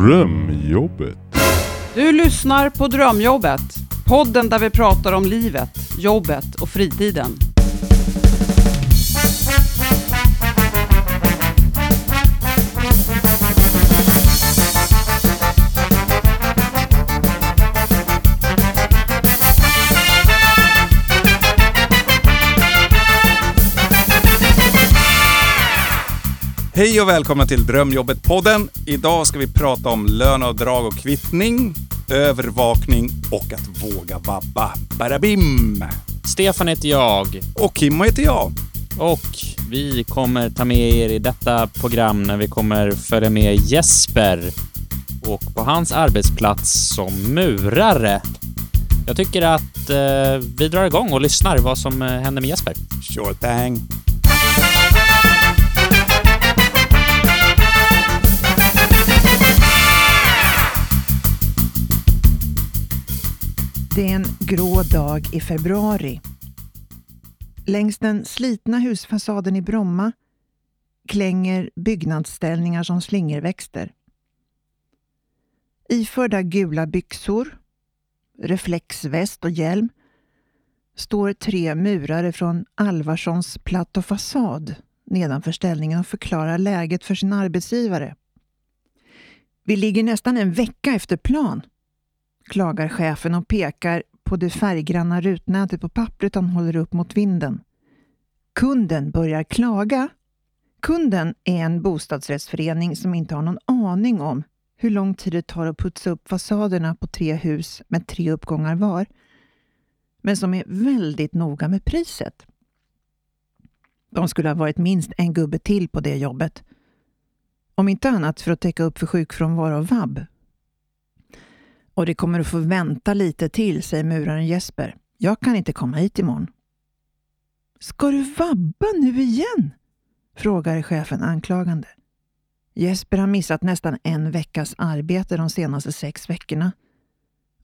Drömjobbet. Du lyssnar på Drömjobbet. Podden där vi pratar om livet, jobbet och fritiden. Hej och välkomna till Drömjobbet-podden. Idag ska vi prata om löneavdrag och kvittning, övervakning och att våga vabba. Barabim! Stefan heter jag Och Kimmo heter jag. och vi kommer ta med er i detta program när vi kommer följa med Jesper och på hans arbetsplats som murare. Jag tycker att eh, vi drar igång och lyssnar vad som eh, händer med Jesper. Sure thing. Grå dag i februari. Längs den slitna husfasaden i Bromma klänger byggnadsställningar som slingerväxter. Iförda gula byxor, reflexväst och hjälm står tre murare från Alvarssons platt och fasad nedanför ställningen och förklarar läget för sin arbetsgivare. Vi ligger nästan en vecka efter plan klagar chefen och pekar på det färggranna rutnätet på pappret han håller upp mot vinden. Kunden börjar klaga. Kunden är en bostadsrättsförening som inte har någon aning om hur lång tid det tar att putsa upp fasaderna på tre hus med tre uppgångar var, men som är väldigt noga med priset. De skulle ha varit minst en gubbe till på det jobbet. Om inte annat för att täcka upp för sjukfrånvaro och vabb. Och det kommer att få vänta lite till, säger muraren Jesper. Jag kan inte komma hit imorgon. Ska du vabba nu igen? frågar chefen anklagande. Jesper har missat nästan en veckas arbete de senaste sex veckorna.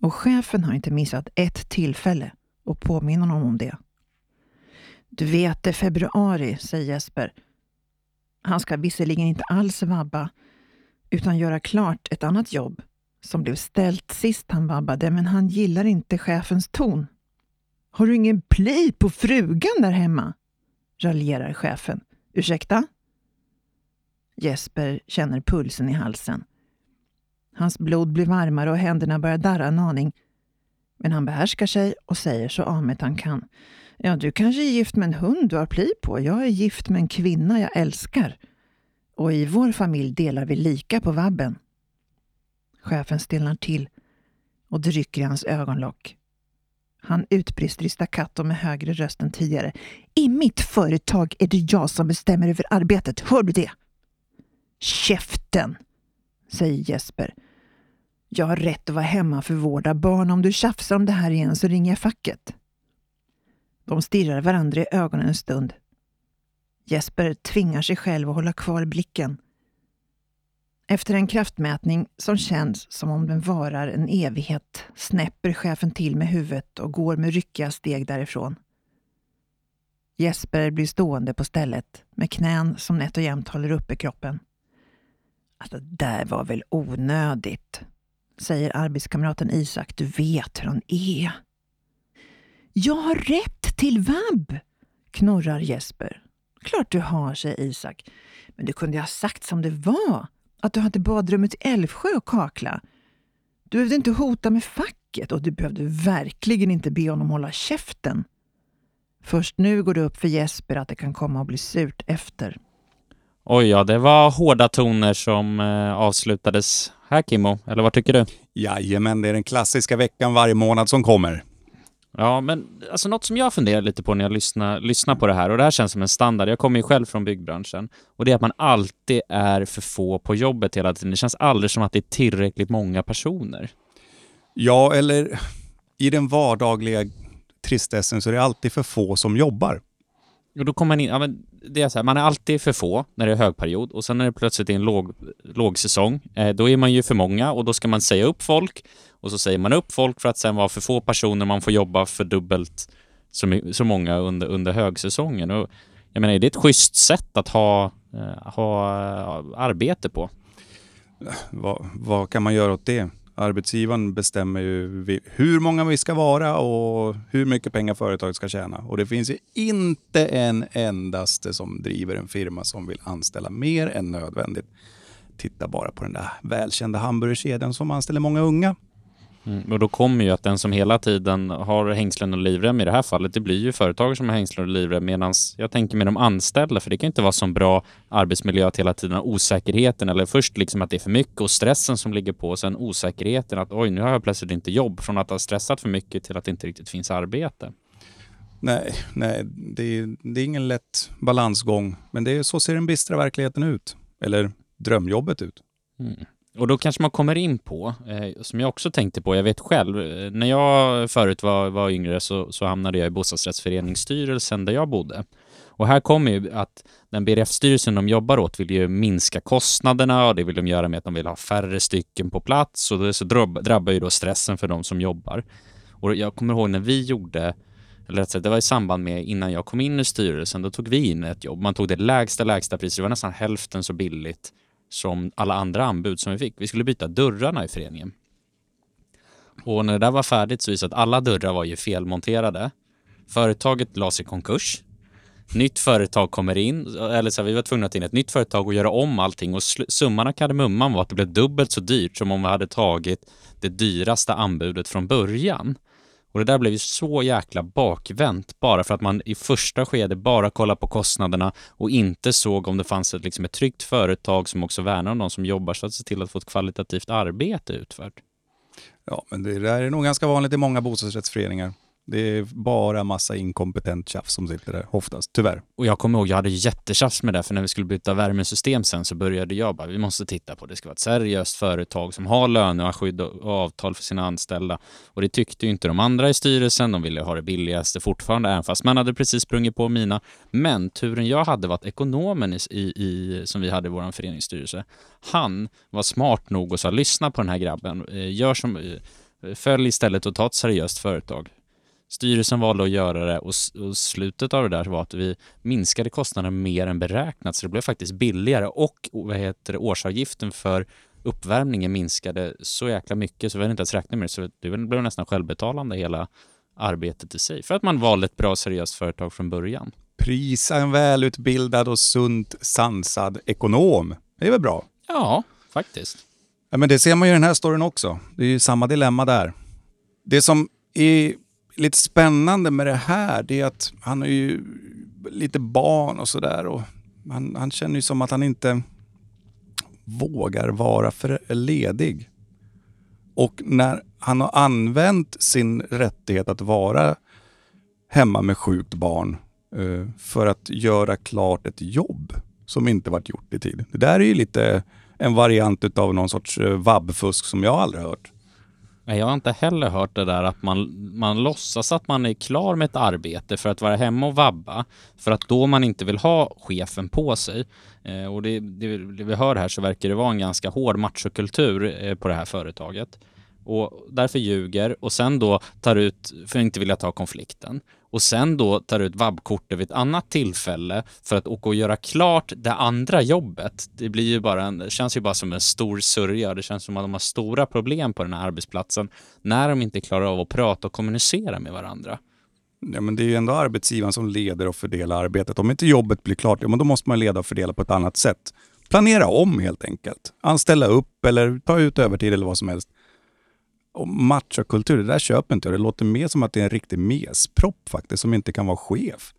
Och chefen har inte missat ett tillfälle och påminner honom om det. Du vet, det är februari, säger Jesper. Han ska visserligen inte alls vabba, utan göra klart ett annat jobb som blev ställt sist han vabbade, men han gillar inte chefens ton. Har du ingen pli på frugan där hemma? raljerar chefen. Ursäkta? Jesper känner pulsen i halsen. Hans blod blir varmare och händerna börjar darra en aning. Men han behärskar sig och säger så amet han kan. Ja, du kanske är gift med en hund du har pli på. Jag är gift med en kvinna jag älskar. Och i vår familj delar vi lika på vabben. Chefen stelnar till och det rycker i hans ögonlock. Han utbrister i staccato med högre röst än tidigare. I mitt företag är det jag som bestämmer över arbetet. Hör du det? Käften! säger Jesper. Jag har rätt att vara hemma för vård av barn. Om du tjafsar om det här igen så ringer jag facket. De stirrar varandra i ögonen en stund. Jesper tvingar sig själv att hålla kvar blicken. Efter en kraftmätning som känns som om den varar en evighet snäpper chefen till med huvudet och går med ryckiga steg därifrån. Jesper blir stående på stället med knän som nätt och jämnt håller uppe kroppen. Alltså, det där var väl onödigt, säger arbetskamraten Isak. Du vet hur han är. Jag har rätt till vab, knorrar Jesper. Klart du har, säger Isak. Men du kunde ju ha sagt som det var att du hade badrummet i Älvsjö och kakla. Du behövde inte hota med facket och du behövde verkligen inte be honom hålla käften. Först nu går det upp för Jesper att det kan komma att bli surt efter. Oj, ja, det var hårda toner som eh, avslutades här Kimmo, eller vad tycker du? Jajamän, det är den klassiska veckan varje månad som kommer. Ja, men alltså något som jag funderar lite på när jag lyssnar, lyssnar på det här, och det här känns som en standard, jag kommer ju själv från byggbranschen, och det är att man alltid är för få på jobbet hela tiden. Det känns aldrig som att det är tillräckligt många personer. Ja, eller i den vardagliga tristessen så är det alltid för få som jobbar. Och då kommer man in, ja men det är så här, man är alltid för få när det är högperiod och sen när det plötsligt är en låg, lågsäsong, eh, då är man ju för många och då ska man säga upp folk och så säger man upp folk för att sen vara för få personer, man får jobba för dubbelt så, så många under, under högsäsongen. Och jag menar, är det ett schysst sätt att ha, eh, ha eh, arbete på? Vad, vad kan man göra åt det? Arbetsgivaren bestämmer ju hur många vi ska vara och hur mycket pengar företaget ska tjäna. Och det finns ju inte en endaste som driver en firma som vill anställa mer än nödvändigt. Titta bara på den där välkända hamburgerkedjan som anställer många unga. Mm. Och då kommer ju att den som hela tiden har hängslen och livrem i det här fallet, det blir ju företag som har hängslen och livrem medan jag tänker med de anställda, för det kan inte vara så bra arbetsmiljö att hela tiden ha osäkerheten eller först liksom att det är för mycket och stressen som ligger på och sen osäkerheten att oj, nu har jag plötsligt inte jobb från att ha stressat för mycket till att det inte riktigt finns arbete. Nej, nej det, är, det är ingen lätt balansgång. Men det är, så ser den bistra verkligheten ut. Eller drömjobbet ut. Mm. Och då kanske man kommer in på, eh, som jag också tänkte på, jag vet själv, eh, när jag förut var, var yngre så, så hamnade jag i bostadsrättsföreningsstyrelsen där jag bodde. Och här kommer ju att den BRF-styrelsen de jobbar åt vill ju minska kostnaderna och det vill de göra med att de vill ha färre stycken på plats och det så drabbar ju då stressen för de som jobbar. Och jag kommer ihåg när vi gjorde eller rätt sagt, det var i samband med innan jag kom in i styrelsen, då tog vi in ett jobb. Man tog det lägsta, lägsta priset. Det var nästan hälften så billigt som alla andra anbud som vi fick. Vi skulle byta dörrarna i föreningen. Och när det där var färdigt så visade det att alla dörrar var ju felmonterade. Företaget lades i konkurs. Nytt företag kommer in, eller så här, vi var tvungna att ta in ett nytt företag och göra om allting och summan av kardemumman var att det blev dubbelt så dyrt som om vi hade tagit det dyraste anbudet från början. Och det där blev ju så jäkla bakvänt bara för att man i första skede bara kollade på kostnaderna och inte såg om det fanns ett, liksom ett tryggt företag som också värnar om de som jobbar så att se till att få ett kvalitativt arbete utfört. Ja, men det där är nog ganska vanligt i många bostadsrättsföreningar. Det är bara massa inkompetent tjafs som sitter där, oftast, tyvärr. Och jag kommer ihåg, jag hade jättetjafs med det, för när vi skulle byta värmesystem sen så började jag bara, vi måste titta på det. Det ska vara ett seriöst företag som har löneskydd och avtal för sina anställda. Och det tyckte ju inte de andra i styrelsen, de ville ha det billigaste fortfarande, även fast man hade precis sprungit på mina. Men turen jag hade var att ekonomen i, i, som vi hade i vår föreningsstyrelse, han var smart nog och sa, lyssna på den här grabben, eh, gör som, eh, följ istället och ta ett seriöst företag. Styrelsen valde att göra det och, och slutet av det där var att vi minskade kostnaderna mer än beräknat så det blev faktiskt billigare och vad heter det, årsavgiften för uppvärmningen minskade så jäkla mycket så vi hade inte ens räknat med det så det blev nästan självbetalande hela arbetet i sig för att man valde ett bra seriöst företag från början. Prisa en välutbildad och sunt sansad ekonom. Det är väl bra? Ja, faktiskt. Ja, men det ser man ju i den här storyn också. Det är ju samma dilemma där. Det som är lite spännande med det här, det är att han är ju lite barn och sådär. och Han, han känner ju som att han inte vågar vara för ledig. Och när han har använt sin rättighet att vara hemma med sjukt barn eh, för att göra klart ett jobb som inte varit gjort i tid. Det där är ju lite en variant av någon sorts eh, vabbfusk som jag aldrig hört. Nej, Jag har inte heller hört det där att man, man låtsas att man är klar med ett arbete för att vara hemma och vabba, för att då man inte vill ha chefen på sig. Eh, och det, det, det vi hör här så verkar det vara en ganska hård machokultur eh, på det här företaget. Och därför ljuger och sen då tar ut, för att inte vilja ta konflikten. Och sen då tar ut vabbkortet vid ett annat tillfälle för att åka och göra klart det andra jobbet. Det blir ju bara en, det känns ju bara som en stor sörja. Det känns som att de har stora problem på den här arbetsplatsen när de inte klarar av att prata och kommunicera med varandra. Ja, men det är ju ändå arbetsgivaren som leder och fördelar arbetet. Om inte jobbet blir klart, ja, men då måste man leda och fördela på ett annat sätt. Planera om helt enkelt. Anställa upp eller ta ut övertid eller vad som helst. Och machokultur, det där köper inte jag. Det låter mer som att det är en riktig mespropp faktiskt, som inte kan vara chef.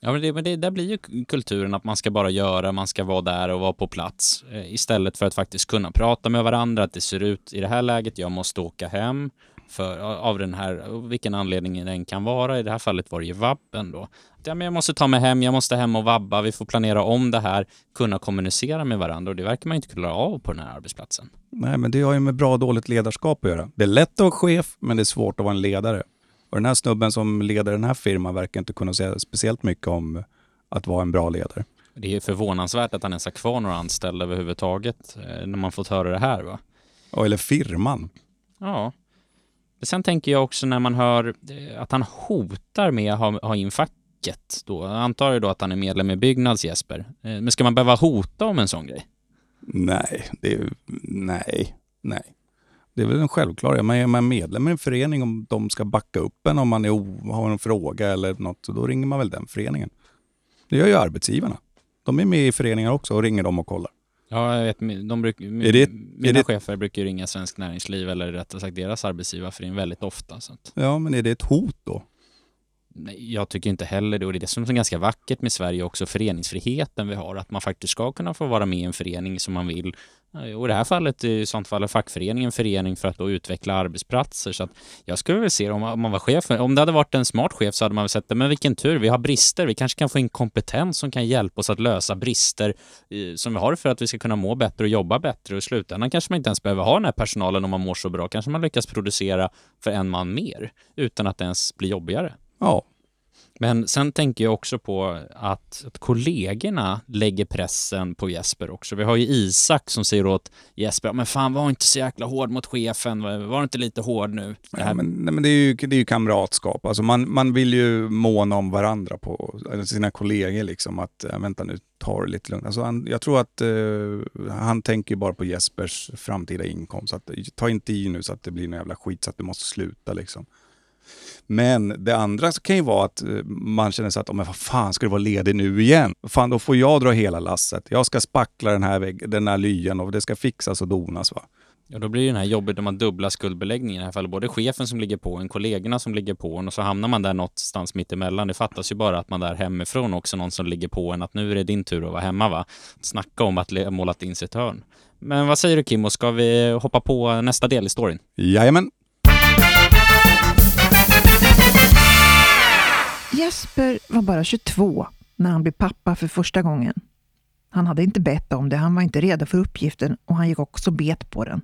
Ja, men det, men det där blir ju kulturen att man ska bara göra, man ska vara där och vara på plats eh, istället för att faktiskt kunna prata med varandra. Att det ser ut i det här läget, jag måste åka hem för, av den här, vilken anledning den kan vara. I det här fallet var det ju vabben då. Ja, men jag måste ta mig hem, jag måste hem och vabba, vi får planera om det här, kunna kommunicera med varandra och det verkar man inte klara av på den här arbetsplatsen. Nej, men det har ju med bra och dåligt ledarskap att göra. Det är lätt att vara chef, men det är svårt att vara en ledare. Och den här snubben som leder den här firman verkar inte kunna säga speciellt mycket om att vara en bra ledare. Det är förvånansvärt att han ens har kvar några anställda överhuvudtaget eh, när man fått höra det här va. Ja, eller firman. Ja. Men Sen tänker jag också när man hör eh, att han hotar med att ha, ha in facket då. Jag antar ju då att han är medlem i Byggnads Jesper. Eh, men ska man behöva hota om en sån grej? Nej, det är, nej, nej. Det är väl en självklar. Man är man medlem i en förening om de ska backa upp en om man är, o- har en fråga eller något, så då ringer man väl den föreningen. Det gör ju arbetsgivarna. De är med i föreningar också och ringer dem och kollar. Ja, jag vet. De bruk, Är det- mina är det- chefer brukar ju ringa Svensk Näringsliv eller rättare sagt deras arbetsgivarförening väldigt ofta. Så att, Ja, men är det ett hot då? Jag tycker inte heller det. Och det är det som är ganska vackert med Sverige också, föreningsfriheten vi har. Att man faktiskt ska kunna få vara med i en förening som man vill. Eh, och i det här fallet, i sånt fall, är fackföreningen förening för att då utveckla arbetsplatser. Så att jag skulle väl se det om man var chef. Om det hade varit en smart chef så hade man väl sett det. Men vilken tur, vi har brister. Vi kanske kan få in kompetens som kan hjälpa oss att lösa brister som vi har för att vi ska kunna må bättre och jobba bättre. Och i slutändan kanske man inte ens behöver ha den här personalen om man mår så bra. Kanske man lyckas producera för en man mer utan att det ens blir jobbigare. Ja, Men sen tänker jag också på att, att kollegorna lägger pressen på Jesper också. Vi har ju Isak som säger åt Jesper, "Ja, men fan var inte så jäkla hård mot chefen, var inte lite hård nu? Ja, men, nej, men det, är ju, det är ju kamratskap. Alltså man, man vill ju måna om varandra, på sina kollegor. Liksom, att vänta nu, ta det lite lugnt. Alltså han, jag tror att eh, han tänker bara på Jespers framtida inkomst. Så att, ta inte i nu så att det blir en jävla skit så att du måste sluta. Liksom. Men det andra kan ju vara att eh, man känner så att, oh, men vad fan ska du vara ledig nu igen? Fan, då får jag dra hela lasset. Jag ska spackla den här, vägg, den här lyan och det ska fixas och donas. Va? Ja, då blir det den här jobbet där man dubblar skuldbeläggningen i det här fallet. Både chefen som ligger på en, kollegorna som ligger på en och så hamnar man där någonstans mitt emellan. Det fattas ju bara att man där hemifrån också någon som ligger på en att nu är det din tur att vara hemma va. Snacka om att målat in sitt hörn. Men vad säger du Kim, och ska vi hoppa på nästa del i storyn? Jajamän. Jesper var bara 22 när han blev pappa för första gången. Han hade inte bett om det, han var inte redo för uppgiften och han gick också bet på den.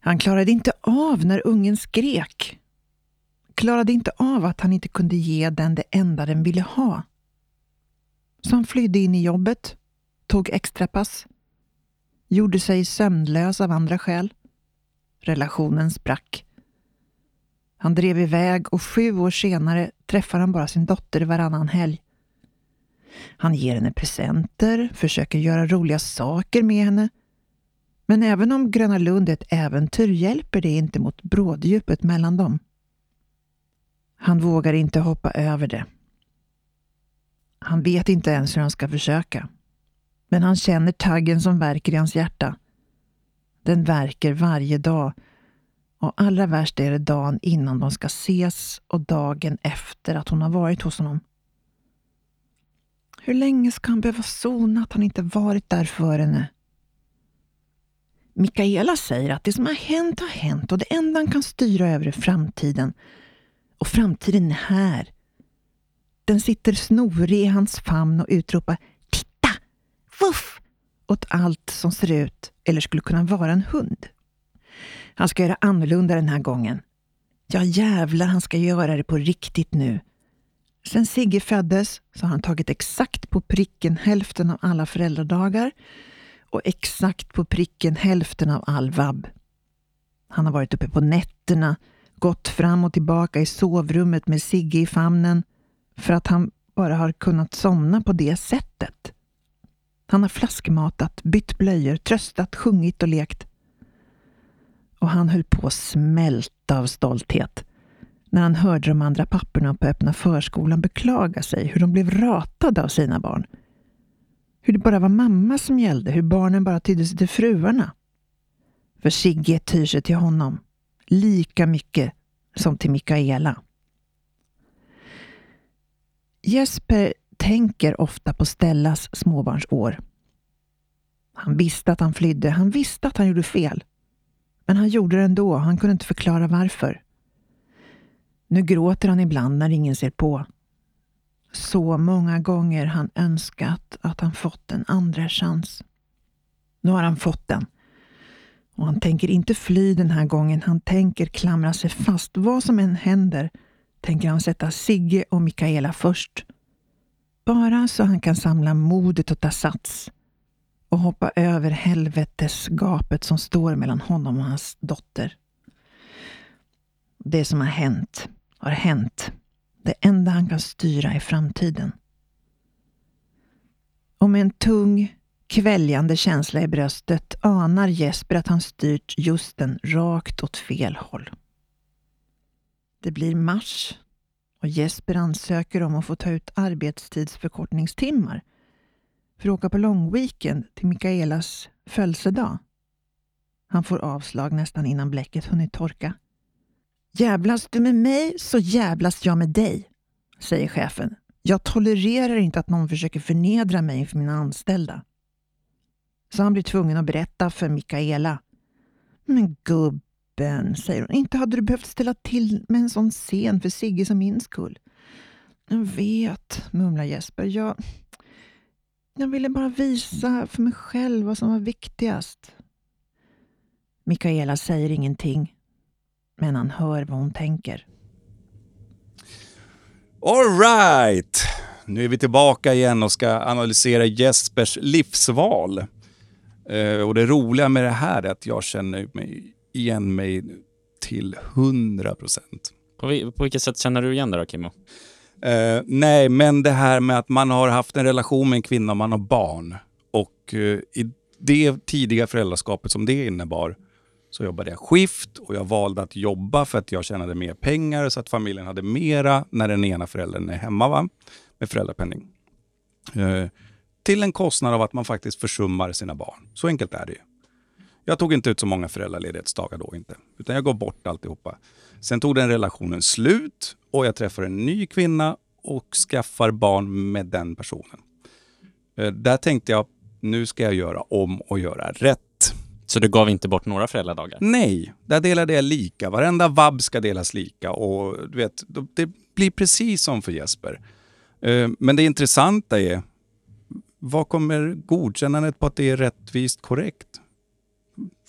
Han klarade inte av när ungen skrek. Klarade inte av att han inte kunde ge den det enda den ville ha. Så han flydde in i jobbet, tog extrapass, gjorde sig sömnlös av andra skäl. Relationen sprack. Han drev iväg och sju år senare träffar han bara sin dotter varannan helg. Han ger henne presenter, försöker göra roliga saker med henne. Men även om Gröna Lund är ett äventyr hjälper det inte mot bråddjupet mellan dem. Han vågar inte hoppa över det. Han vet inte ens hur han ska försöka. Men han känner taggen som värker i hans hjärta. Den värker varje dag och allra värst är det dagen innan de ska ses och dagen efter att hon har varit hos honom. Hur länge ska han behöva sona att han inte varit där för henne? Mikaela säger att det som har hänt har hänt och det enda han kan styra över är framtiden. Och framtiden är här. Den sitter snorig i hans famn och utropar Titta! Vuff! åt allt som ser ut eller skulle kunna vara en hund. Han ska göra annorlunda den här gången. Ja, jävlar, han ska göra det på riktigt nu. Sen Sigge föddes så har han tagit exakt på pricken hälften av alla föräldradagar och exakt på pricken hälften av all vab. Han har varit uppe på nätterna, gått fram och tillbaka i sovrummet med Sigge i famnen för att han bara har kunnat somna på det sättet. Han har flaskmatat, bytt blöjor, tröstat, sjungit och lekt och han höll på att smälta av stolthet när han hörde de andra papporna på öppna förskolan beklaga sig hur de blev ratade av sina barn. Hur det bara var mamma som gällde, hur barnen bara tydde sig till fruarna. För Sigge tyr sig till honom lika mycket som till Mikaela. Jesper tänker ofta på Stellas småbarnsår. Han visste att han flydde, han visste att han gjorde fel. Men han gjorde det ändå, han kunde inte förklara varför. Nu gråter han ibland när ingen ser på. Så många gånger han önskat att han fått en andra chans. Nu har han fått den. Och han tänker inte fly den här gången, han tänker klamra sig fast. Vad som än händer tänker han sätta Sigge och Mikaela först. Bara så han kan samla modet och ta sats och hoppa över helvetesgapet som står mellan honom och hans dotter. Det som har hänt har hänt. Det enda han kan styra är framtiden. Och med en tung, kväljande känsla i bröstet anar Jesper att han styrt just den rakt åt fel håll. Det blir mars och Jesper ansöker om att få ta ut arbetstidsförkortningstimmar för att åka på långweekend till Mikaelas födelsedag. Han får avslag nästan innan bläcket hunnit torka. Jävlas du med mig så jävlas jag med dig, säger chefen. Jag tolererar inte att någon försöker förnedra mig inför mina anställda. Så han blir tvungen att berätta för Mikaela. Men gubben, säger hon, inte hade du behövt ställa till med en sån scen för Sigge som min skull. Jag vet, mumlar Jesper. Jag, jag ville bara visa för mig själv vad som var viktigast. Mikaela säger ingenting, men han hör vad hon tänker. All right! Nu är vi tillbaka igen och ska analysera Jespers livsval. Eh, och det roliga med det här är att jag känner mig igen mig till 100 procent. På, vi- på vilket sätt känner du igen det då, Kimmo? Uh, nej, men det här med att man har haft en relation med en kvinna och man har barn. Och uh, i det tidiga föräldraskapet som det innebar så jobbade jag skift och jag valde att jobba för att jag tjänade mer pengar så att familjen hade mera när den ena föräldern är hemma va? med föräldrapenning. Uh, till en kostnad av att man faktiskt försummar sina barn. Så enkelt är det ju. Jag tog inte ut så många föräldraledighetsdagar då inte, utan jag gav bort alltihopa. Sen tog den relationen slut och jag träffar en ny kvinna och skaffar barn med den personen. Eh, Där tänkte jag, nu ska jag göra om och göra rätt. Så du gav inte bort några föräldradagar? Nej, där delade jag lika. Varenda vabb ska delas lika och du vet, det blir precis som för Jesper. Eh, Men det intressanta är, vad kommer godkännandet på att det är rättvist korrekt?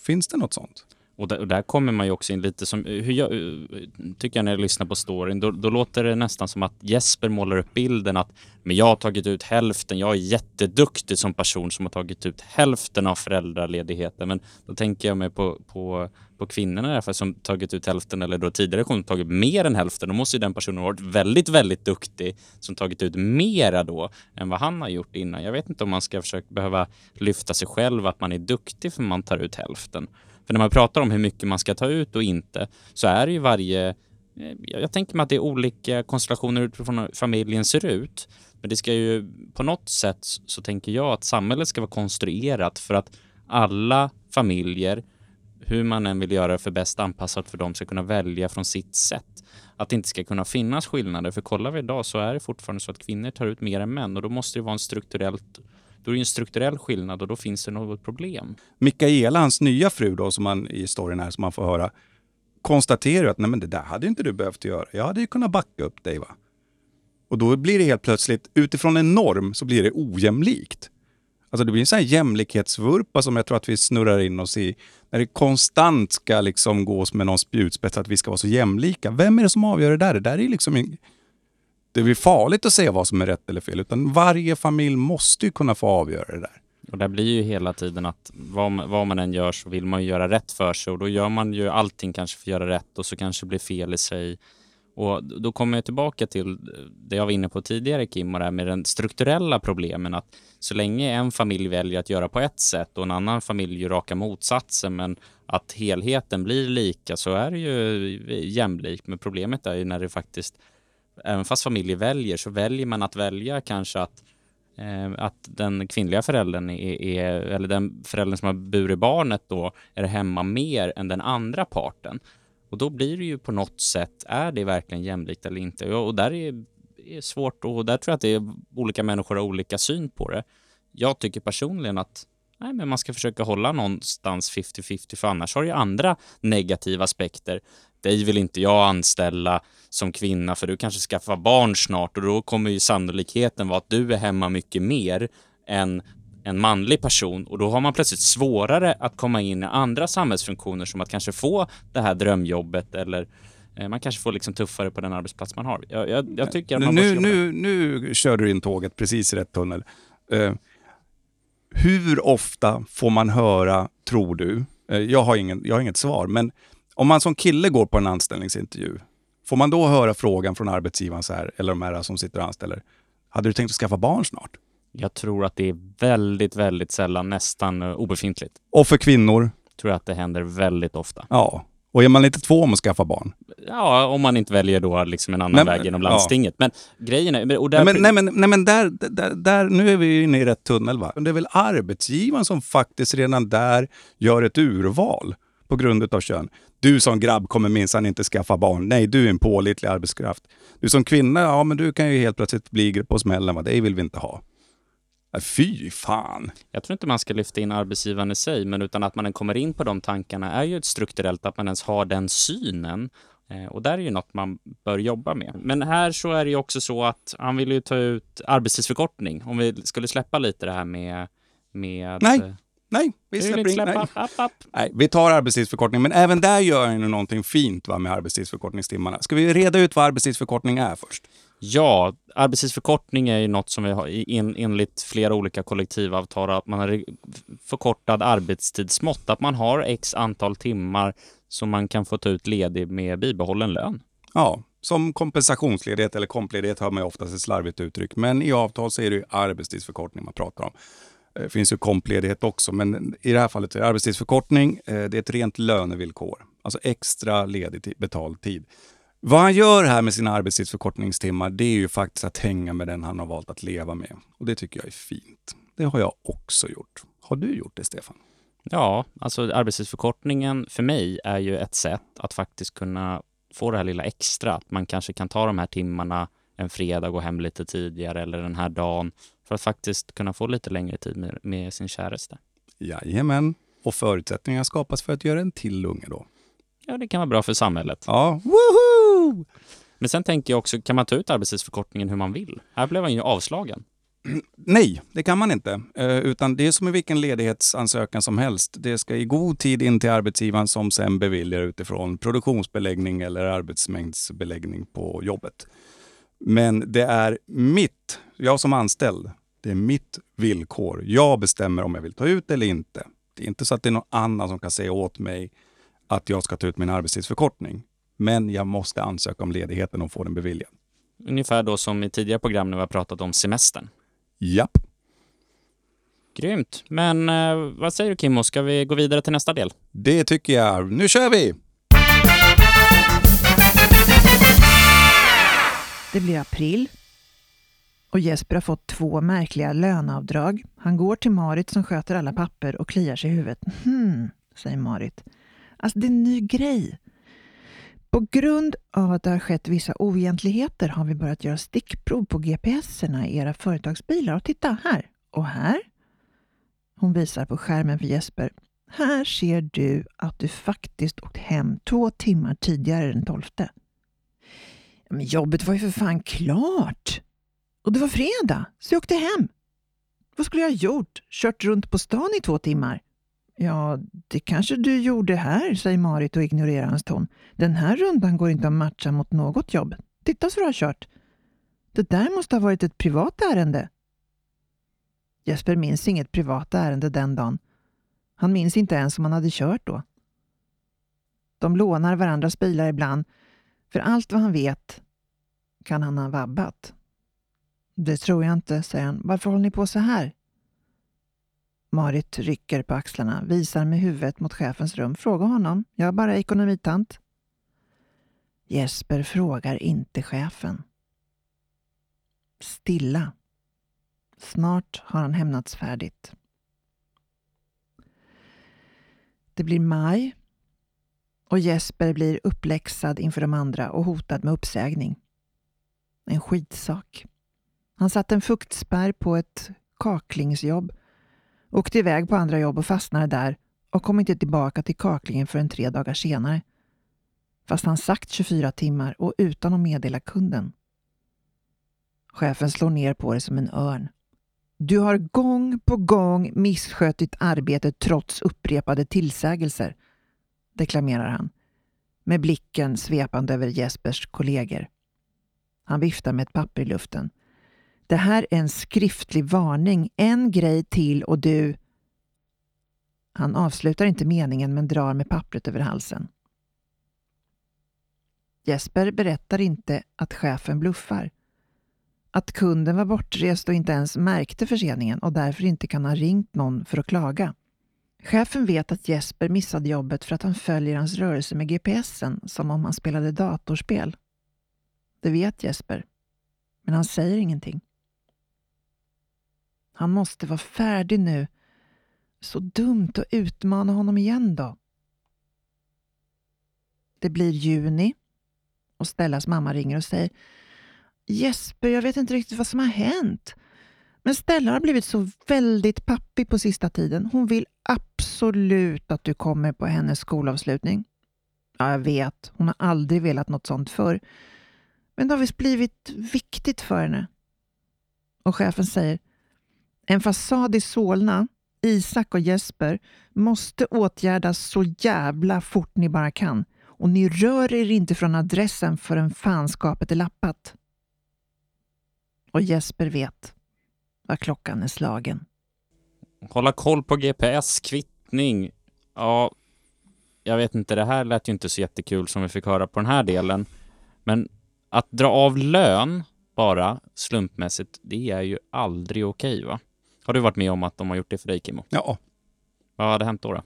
Finns det något sånt? Och där, och där kommer man ju också in lite som, eh, hur jag, eh, tycker jag när jag lyssnar på storyn, då, då låter det nästan som att Jesper målar upp bilden att men jag har tagit ut hälften, jag är jätteduktig som person som har tagit ut hälften av föräldraledigheten. Men då tänker jag mig på, på, på kvinnorna i alla fall som tagit ut hälften eller då tidigare kom tagit mer än hälften. Då måste ju den personen ha varit väldigt, väldigt duktig som tagit ut mera då än vad han har gjort innan. Jag vet inte om man ska försöka behöva lyfta sig själv att man är duktig för man tar ut hälften. För när man pratar om hur mycket man ska ta ut och inte så är det ju varje... Eh, jag tänker mig att det är olika konstellationer utifrån hur familjen ser ut. Men det ska ju på något sätt så tänker jag att samhället ska vara konstruerat för att alla familjer, hur man än vill göra det för bäst anpassat för dem, ska kunna välja från sitt sätt. Att det inte ska kunna finnas skillnader. För kollar vi idag så är det fortfarande så att kvinnor tar ut mer än män och då måste det vara en strukturellt då är det en strukturell skillnad och då finns det något problem. Mikaela, hans nya fru då, som man i storyn här, som man får höra, konstaterar ju att nej men det där hade inte du behövt göra. Jag hade ju kunnat backa upp dig va. Och då blir det helt plötsligt, utifrån en norm, så blir det ojämlikt. Alltså det blir en sån här jämlikhetsvurpa som jag tror att vi snurrar in oss i. När det konstant ska liksom gås med någon spjutspets att vi ska vara så jämlika. Vem är det som avgör det där? Det där är liksom en... Det blir farligt att säga vad som är rätt eller fel. Utan varje familj måste ju kunna få avgöra det där. Och det blir ju hela tiden att vad, man- vad man än gör så vill man ju göra rätt för sig och då gör man ju allting kanske för att göra rätt och så kanske det blir fel i sig. Och då kommer jag tillbaka till det jag var inne på tidigare Kim och det här med den strukturella problemen att så länge en familj väljer att göra på ett sätt och en annan familj gör raka motsatsen men att helheten blir lika så är det ju jämlikt. Men problemet är ju när det faktiskt, även fast familjer väljer så väljer man att välja kanske att eh, att den kvinnliga föräldern är, är, eller den föräldern som har burit barnet då, är hemma mer än den andra parten. Och då blir det ju på något sätt, är det verkligen jämlikt eller inte? Och och där är, är svårt och där tror jag att det är olika människor har olika syn på det. Jag tycker personligen att nej, men man ska försöka hålla någonstans 50-50 för annars har det ju andra negativa aspekter. Dig vill inte jag anställa som kvinna för du kanske skaffar barn snart och då kommer ju sannolikheten vara att du är hemma mycket mer än en manlig person och då har man plötsligt svårare att komma in i andra samhällsfunktioner som att kanske få det här drömjobbet eller eh, man kanske får liksom tuffare på den arbetsplats man har. Jag, jag, jag tycker man nu, nu, nu kör du in tåget precis i rätt tunnel. Eh, hur ofta får man höra, tror du, eh, jag, har ingen, jag har inget svar, men om man som kille går på en anställningsintervju, får man då höra frågan från arbetsgivaren så här, eller de här som sitter och anställer, hade du tänkt att skaffa barn snart? Jag tror att det är väldigt, väldigt sällan, nästan eh, obefintligt. Och för kvinnor, Tror jag att det händer väldigt ofta. ja. Och är man inte två om att skaffa barn? Ja, om man inte väljer då liksom en annan Men- väg genom ja. landstinget. Men grejen är... Och där, Nej men, nej, men, nej, men där, där, där, nu är vi ju inne i rätt tunnel va? Det är väl arbetsgivaren som faktiskt redan där gör ett urval på grund av kön. Du som grabb kommer minsann inte skaffa barn. Nej, du är en pålitlig arbetskraft. Du som kvinna, ja men du kan ju helt plötsligt bli på smällen. Va? Det vill vi inte ha. Nej, Fy fan. Jag tror inte man ska lyfta in arbetsgivaren i sig, men utan att man kommer in på de tankarna är ju ett strukturellt att man ens har den synen. Eh, Och där är ju något man bör jobba med. Men här så är det ju också så att han vill ju ta ut arbetstidsförkortning. Om vi skulle släppa lite det här med... med Nej, Nej, vi släpper in. Nej. App, app. Nej, vi tar arbetstidsförkortning. Men även där gör ju någonting fint va, med arbetstidsförkortningstimmarna. Ska vi reda ut vad arbetstidsförkortning är först? Ja, arbetstidsförkortning är ju något som vi har i- en, enligt flera olika kollektivavtal, att man har förkortad arbetstidsmått, att man har x antal timmar som man kan få ta ut ledig med bibehållen lön. Ja, som kompensationsledighet eller kompledighet hör man ju oftast ett slarvigt uttryck. Men i avtal så är det ju arbetstidsförkortning man pratar om. Det finns ju kompledighet också, men i det här fallet är det arbetstidsförkortning. Eh, det är ett rent lönevillkor, alltså extra ledig betald tid. Vad han gör här med sina arbetstidsförkortningstimmar, det är ju faktiskt att hänga med den han har valt att leva med. Och det tycker jag är fint. Det har jag också gjort. Har du gjort det, Stefan? Ja, alltså arbetstidsförkortningen för mig är ju ett sätt att faktiskt kunna få det här lilla extra. Att man kanske kan ta de här timmarna en fredag, gå hem lite tidigare eller den här dagen för att faktiskt kunna få lite längre tid med, med sin käraste. Jajamän. Och förutsättningar skapas för att göra en till unge då. Ja, det kan vara bra för samhället. Ja, woho! Men sen tänker jag också, kan man ta ut arbetstidsförkortningen hur man vill? Här blev han ju avslagen. Nej, det kan man inte. Eh, utan det är som i vilken ledighetsansökan som helst. Det ska i god tid in till arbetsgivaren som sen beviljar utifrån produktionsbeläggning eller arbetsmängdsbeläggning på jobbet. Men det är mitt, jag som anställd, det är mitt villkor. Jag bestämmer om jag vill ta ut eller inte. Det är inte så att det är någon annan som kan säga åt mig att jag ska ta ut min arbetstidsförkortning. Men jag måste ansöka om ledigheten och få den beviljad. Ungefär då som i tidigare program när vi har pratat om semestern. Japp. Grymt. Men eh, vad säger du Kimmo, ska vi gå vidare till nästa del? Det tycker jag. Nu kör vi! Det blir april och Jesper har fått två märkliga löneavdrag. Han går till Marit som sköter alla papper och kliar sig i huvudet. Hmm, säger Marit. Alltså det är en ny grej. På grund av att det har skett vissa oegentligheter har vi börjat göra stickprov på GPSerna i era företagsbilar. Och titta här och här. Hon visar på skärmen för Jesper. Här ser du att du faktiskt åkt hem två timmar tidigare den 12. Men jobbet var ju för fan klart. Och det var fredag, så jag åkte hem. Vad skulle jag ha gjort? Kört runt på stan i två timmar? Ja, det kanske du gjorde här, säger Marit och ignorerar hans ton. Den här rundan går inte att matcha mot något jobb. Titta så du har kört. Det där måste ha varit ett privat ärende. Jesper minns inget privat ärende den dagen. Han minns inte ens om han hade kört då. De lånar varandras bilar ibland. För allt vad han vet kan han ha vabbat. Det tror jag inte, säger han. Varför håller ni på så här? Marit rycker på axlarna, visar med huvudet mot chefens rum. Fråga honom. Jag är bara ekonomitant. Jesper frågar inte chefen. Stilla. Snart har han hämnats färdigt. Det blir maj och Jesper blir uppläxad inför de andra och hotad med uppsägning. En skitsak. Han satte en fuktspärr på ett kaklingsjobb, åkte iväg på andra jobb och fastnade där och kom inte tillbaka till kaklingen förrän tre dagar senare. Fast han sagt 24 timmar och utan att meddela kunden. Chefen slår ner på det som en örn. Du har gång på gång misskött ditt arbete trots upprepade tillsägelser, deklamerar han, med blicken svepande över Jespers kollegor. Han viftar med ett papper i luften. Det här är en skriftlig varning. En grej till och du... Han avslutar inte meningen men drar med pappret över halsen. Jesper berättar inte att chefen bluffar. att kunden var bortrest och inte ens märkte förseningen och därför inte kan ha ringt någon för att klaga. Chefen vet att Jesper missade jobbet för att han följer hans rörelse med GPSen som om han spelade datorspel. Det vet Jesper, men han säger ingenting. Han måste vara färdig nu. Så dumt att utmana honom igen då. Det blir juni och Stellas mamma ringer och säger Jesper, jag vet inte riktigt vad som har hänt. Men Stella har blivit så väldigt pappig på sista tiden. Hon vill absolut att du kommer på hennes skolavslutning. Ja, jag vet. Hon har aldrig velat något sånt förr. Men det har visst blivit viktigt för henne. Och chefen säger En fasad i Solna, Isak och Jesper, måste åtgärdas så jävla fort ni bara kan. Och ni rör er inte från adressen förrän fanskapet är lappat. Och Jesper vet vad klockan är slagen. Hålla koll på GPS, kvittning. Ja, jag vet inte, det här lät ju inte så jättekul som vi fick höra på den här delen. Men att dra av lön bara slumpmässigt, det är ju aldrig okej va? Har du varit med om att de har gjort det för dig Kimmo? Ja, Vad hade hänt då? då?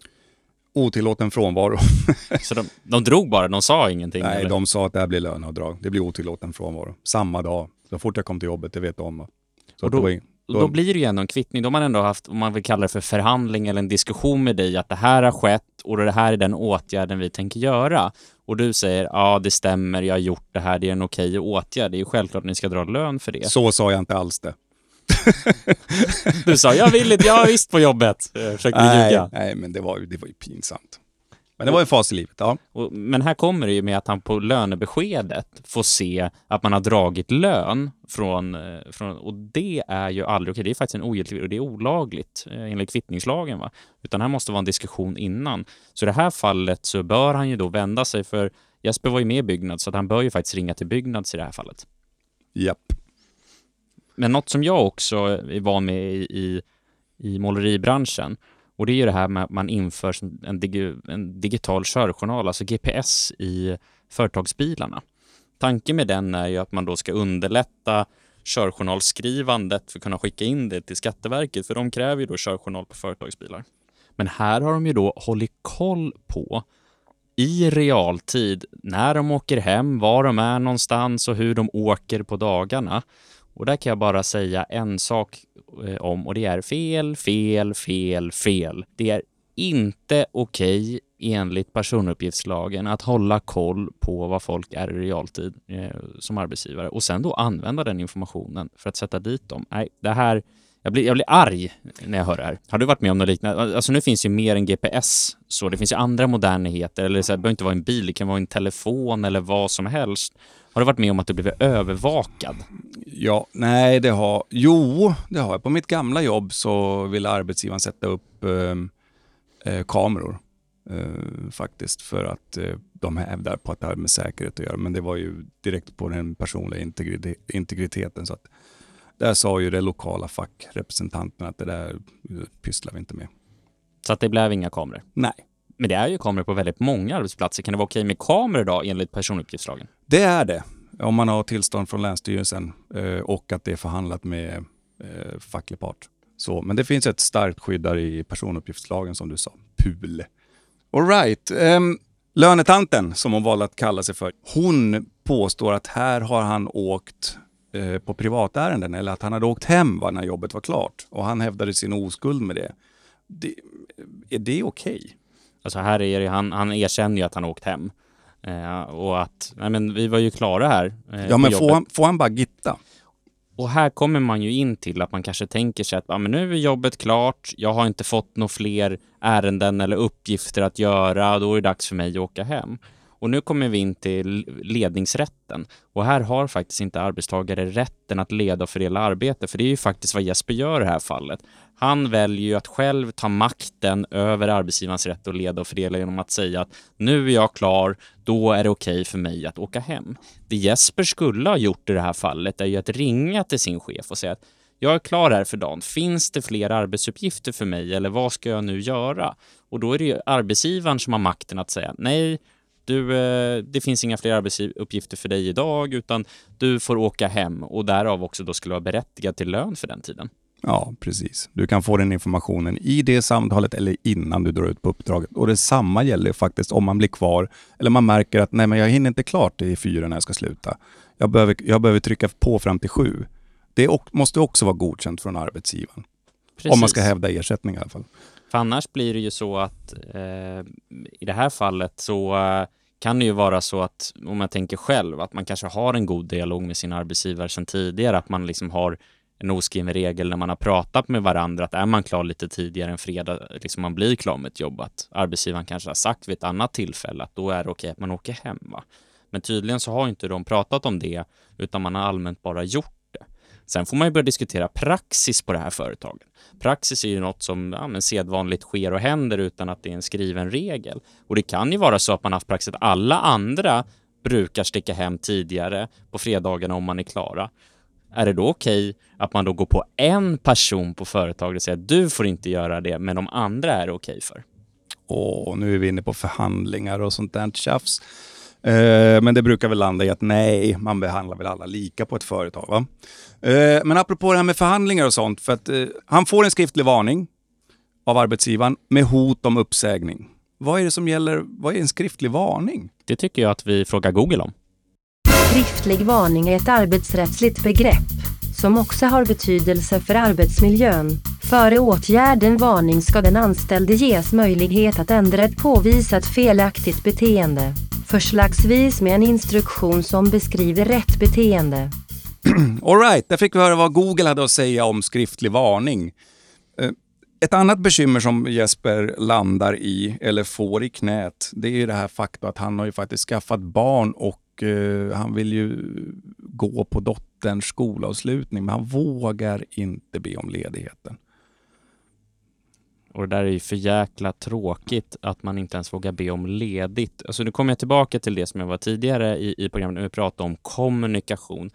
otillåten frånvaro. Så de, de drog bara, de sa ingenting? Nej, eller? de sa att det här blir löneavdrag. Det blir otillåten frånvaro. Samma dag. Så fort jag kom till jobbet, det vet de. Så Och det då- var in- Och då blir det ju ändå en kvittning. Då har man ändå haft, om man vill kalla det för förhandling eller en diskussion med dig, att det här har skett och det här är den åtgärden vi tänker göra. Och du säger, ja det stämmer, jag har gjort det här, det är en okej åtgärd. Det är ju självklart att ni ska dra lön för det. Så sa jag inte alls det. Du sa, jag vill inte, jag är visst på jobbet. Jag försökte Nej, ljuga. nej, men det var, det var ju pinsamt. Men det var ju fas i livet, ja. Och, men här kommer det ju med att han på lönebeskedet får se att man har dragit lön från, eh, från och det är ju aldrig okej. Det är faktiskt en ogiltig och det är olagligt eh, enligt kvittningslagen. Va? Utan här måste vara en diskussion innan. Så i det här fallet så bör han ju då vända sig för Jesper var ju med i Byggnads så han bör ju faktiskt ringa till Byggnads i det här fallet. Japp. Men något som jag också är van med i, i, i måleribranschen och det är ju det här med att man inför en, dig en digital körjournal, alltså GPS i företagsbilarna. Tanken med den är ju att man då ska underlätta körjournalskrivandet för att kunna skicka in det till Skatteverket, för de kräver ju då körjournal på företagsbilar. Men här har de ju då hållit koll på i realtid när de åker hem, var de är någonstans och hur de åker på dagarna. Och där kan jag bara säga en sak eh, om och det är fel, fel, fel, fel. Det är inte okej enligt personuppgiftslagen att hålla koll på vad folk är i realtid eh, som arbetsgivare och sen då använda den informationen för att sätta dit dem. Nej, det här jag blir, jag blir arg när jag hör det här. Har du varit med om något liknande? Alltså nu finns ju mer än GPS, så det finns ju andra modernheter, eller så här, det behöver inte vara en bil, det kan vara en telefon eller vad som helst. Har du varit med om att du blivit övervakad? Ja, nej det har... Jo, det har jag. På mitt gamla jobb så ville arbetsgivaren sätta upp ehm, eh, kameror. Eh, faktiskt för att eh, de hävdar på att det har med säkerhet att göra. Men det var ju direkt på den personliga integrite- integriteten. Så att där sa ju det lokala fackrepresentanten att det där eh, pysslar vi inte med. Så att det blev inga kameror. Nej, Men det är ju kameror på väldigt många arbetsplatser. Kan det vara okej med kameror då enligt personuppgiftslagen? Det är det. Om man har tillstånd från Länsstyrelsen eh, och att det är förhandlat med eh, facklig part. Så, men det finns ett starkt skydd där i personuppgiftslagen som du sa. PUL. Alright. Um, ehm, lönetanten, som hon valde att kalla sig för, hon påstår att här har han åkt eh, på privatärenden eller att han hade åkt hem va, när jobbet var klart. Och han hävdade sin oskuld med det. det är det okej? Alltså här är det, han, han erkänner ju att han har åkt hem. Eh, och att, nej men vi var ju klara här. eh, Ja, men får han, får han bara gitta? Och här kommer man ju in till att man kanske tänker sig att ja, men nu är jobbet klart, jag har inte fått några fler ärenden eller uppgifter att göra, då är det dags för mig att åka hem. Och nu kommer vi in till ledningsrätten. Och här har faktiskt inte arbetstagare rätten att leda och fördela arbete, för det är ju faktiskt vad Jesper gör i det här fallet. Han väljer ju att själv ta makten över arbetsgivarens rätt att leda och fördela genom att säga att nu är jag klar, då är det okej för mig att åka hem. Det Jesper skulle ha gjort i det här fallet är ju att ringa till sin chef och säga att jag är klar här för dagen. Finns det fler arbetsuppgifter för mig eller vad ska jag nu göra? Och då är det ju arbetsgivaren som har makten att säga nej, du, eh, det finns inga fler arbetsuppgifter för dig idag utan du får åka hem och därav också då skulle vara berättigad till lön för den tiden. Ja, precis. Du kan få den informationen i det samtalet eller innan du drar ut på uppdraget. Och detsamma gäller faktiskt om man blir kvar eller man märker att nej, men jag hinner inte klart i fyra när jag ska sluta. Jag behöver, jag behöver trycka på fram till sju. Det måste också vara godkänt från arbetsgivaren. Precis. Om man ska hävda ersättning i alla fall. För annars blir det ju så att eh, i det här fallet så eh, kan det ju vara så att om man tänker själv att man kanske har en god dialog med sin arbetsgivare sedan tidigare, att man liksom har en oskriven regel när man har pratat med varandra att är man klar lite tidigare än fredag, liksom man blir klar med ett jobb, att arbetsgivaren kanske har sagt vid ett annat tillfälle att då är det okej att man åker hem. Va? Men tydligen så har inte de pratat om det, utan man har allmänt bara gjort. Sen får man ju börja diskutera praxis på det här företaget. Praxis är ju något som ja, men sedvanligt sker och händer utan att det är en skriven regel. Och det kan ju vara så att man haft praxis att alla andra brukar sticka hem tidigare på fredagarna om man är klara. Är det då okej att man då går på en person på företaget och säger att du får inte göra det, men de andra är det okej för? Åh, nu är vi inne på förhandlingar och sånt där tjafs. Eh, men det brukar väl landa i att nej, man behandlar väl alla lika på ett företag. Va? Eh, men apropå det här med förhandlingar och sånt, för att eh, han får en skriftlig varning av arbetsgivaren med hot om uppsägning. Vad är det som gäller? Vad är en skriftlig varning? Det tycker jag att vi frågar Google om. Skriftlig varning är ett arbetsrättsligt begrepp som också har betydelse för arbetsmiljön. Före åtgärden varning ska den anställde ges möjlighet att ändra ett påvisat felaktigt beteende. Förslagsvis med en instruktion som beskriver rätt beteende. Alright, där fick vi höra vad Google hade att säga om skriftlig varning. Eh, ett annat bekymmer som Jesper landar i, eller får i knät, det är ju det här faktum att han har ju faktiskt skaffat barn och eh, han vill ju gå på dotterns skolavslutning, men han vågar inte be om ledigheten. Och det där är ju för jäkla tråkigt att man inte ens vågar be om ledigt. Alltså nu kommer jag tillbaka till det som jag var tidigare i, i programmet när vi pratade om kommunikation.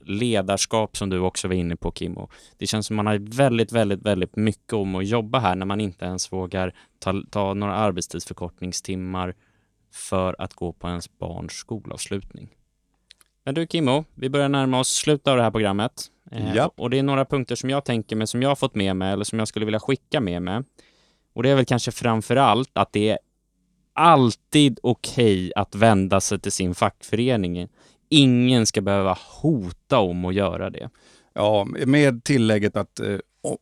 Ledarskap som du också var inne på Kimmo. Det känns som man har väldigt, väldigt, väldigt mycket om att jobba här när man inte ens vågar ta, ta några arbetstidsförkortningstimmar för att gå på ens barns skolavslutning. Men du Kimmo, vi börjar närma oss slutet av det här programmet. Eh, Japp. Och det är några punkter som jag tänker mig, som jag har fått med mig eller som jag skulle vilja skicka med mig. Och det är väl kanske framför allt att det är alltid okej att vända sig till sin fackförening. Ingen ska behöva hota om att göra det. Ja, med tillägget att eh,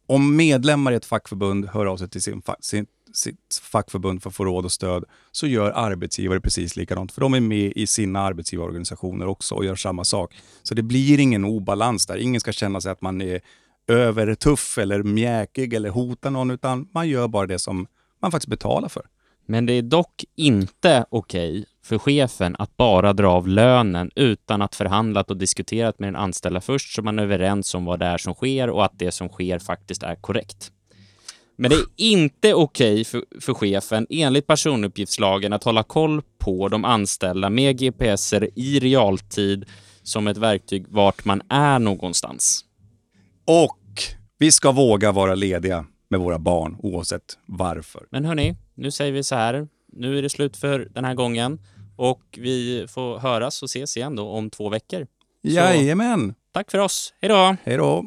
om medlemmar i ett fackförbund hör av sig till sin sin, sitt fackförbund för att få råd och stöd, så gör arbetsgivare precis likadant. För de är med i sina arbetsgivarorganisationer också och gör samma sak. Så det blir ingen obalans där. Ingen ska känna sig att man är övertuff eller mjäkig eller hotar någon, utan man gör bara det som man faktiskt betalar för. Men det är dock inte okej för chefen att bara dra av lönen utan att förhandlat och diskuterat med den anställda först så man är överens om vad det är som sker och att det som sker faktiskt är korrekt. Men det är inte okej för, för chefen enligt personuppgiftslagen att hålla koll på de anställda med GPSer i realtid som ett verktyg vart man är någonstans. Och vi ska våga vara lediga med våra barn oavsett varför. Men hörni, nu säger vi så här. Nu är det slut för den här gången och vi får höras och ses igen då om två veckor. Jajamän! Tack för oss. Hej då! Hej då!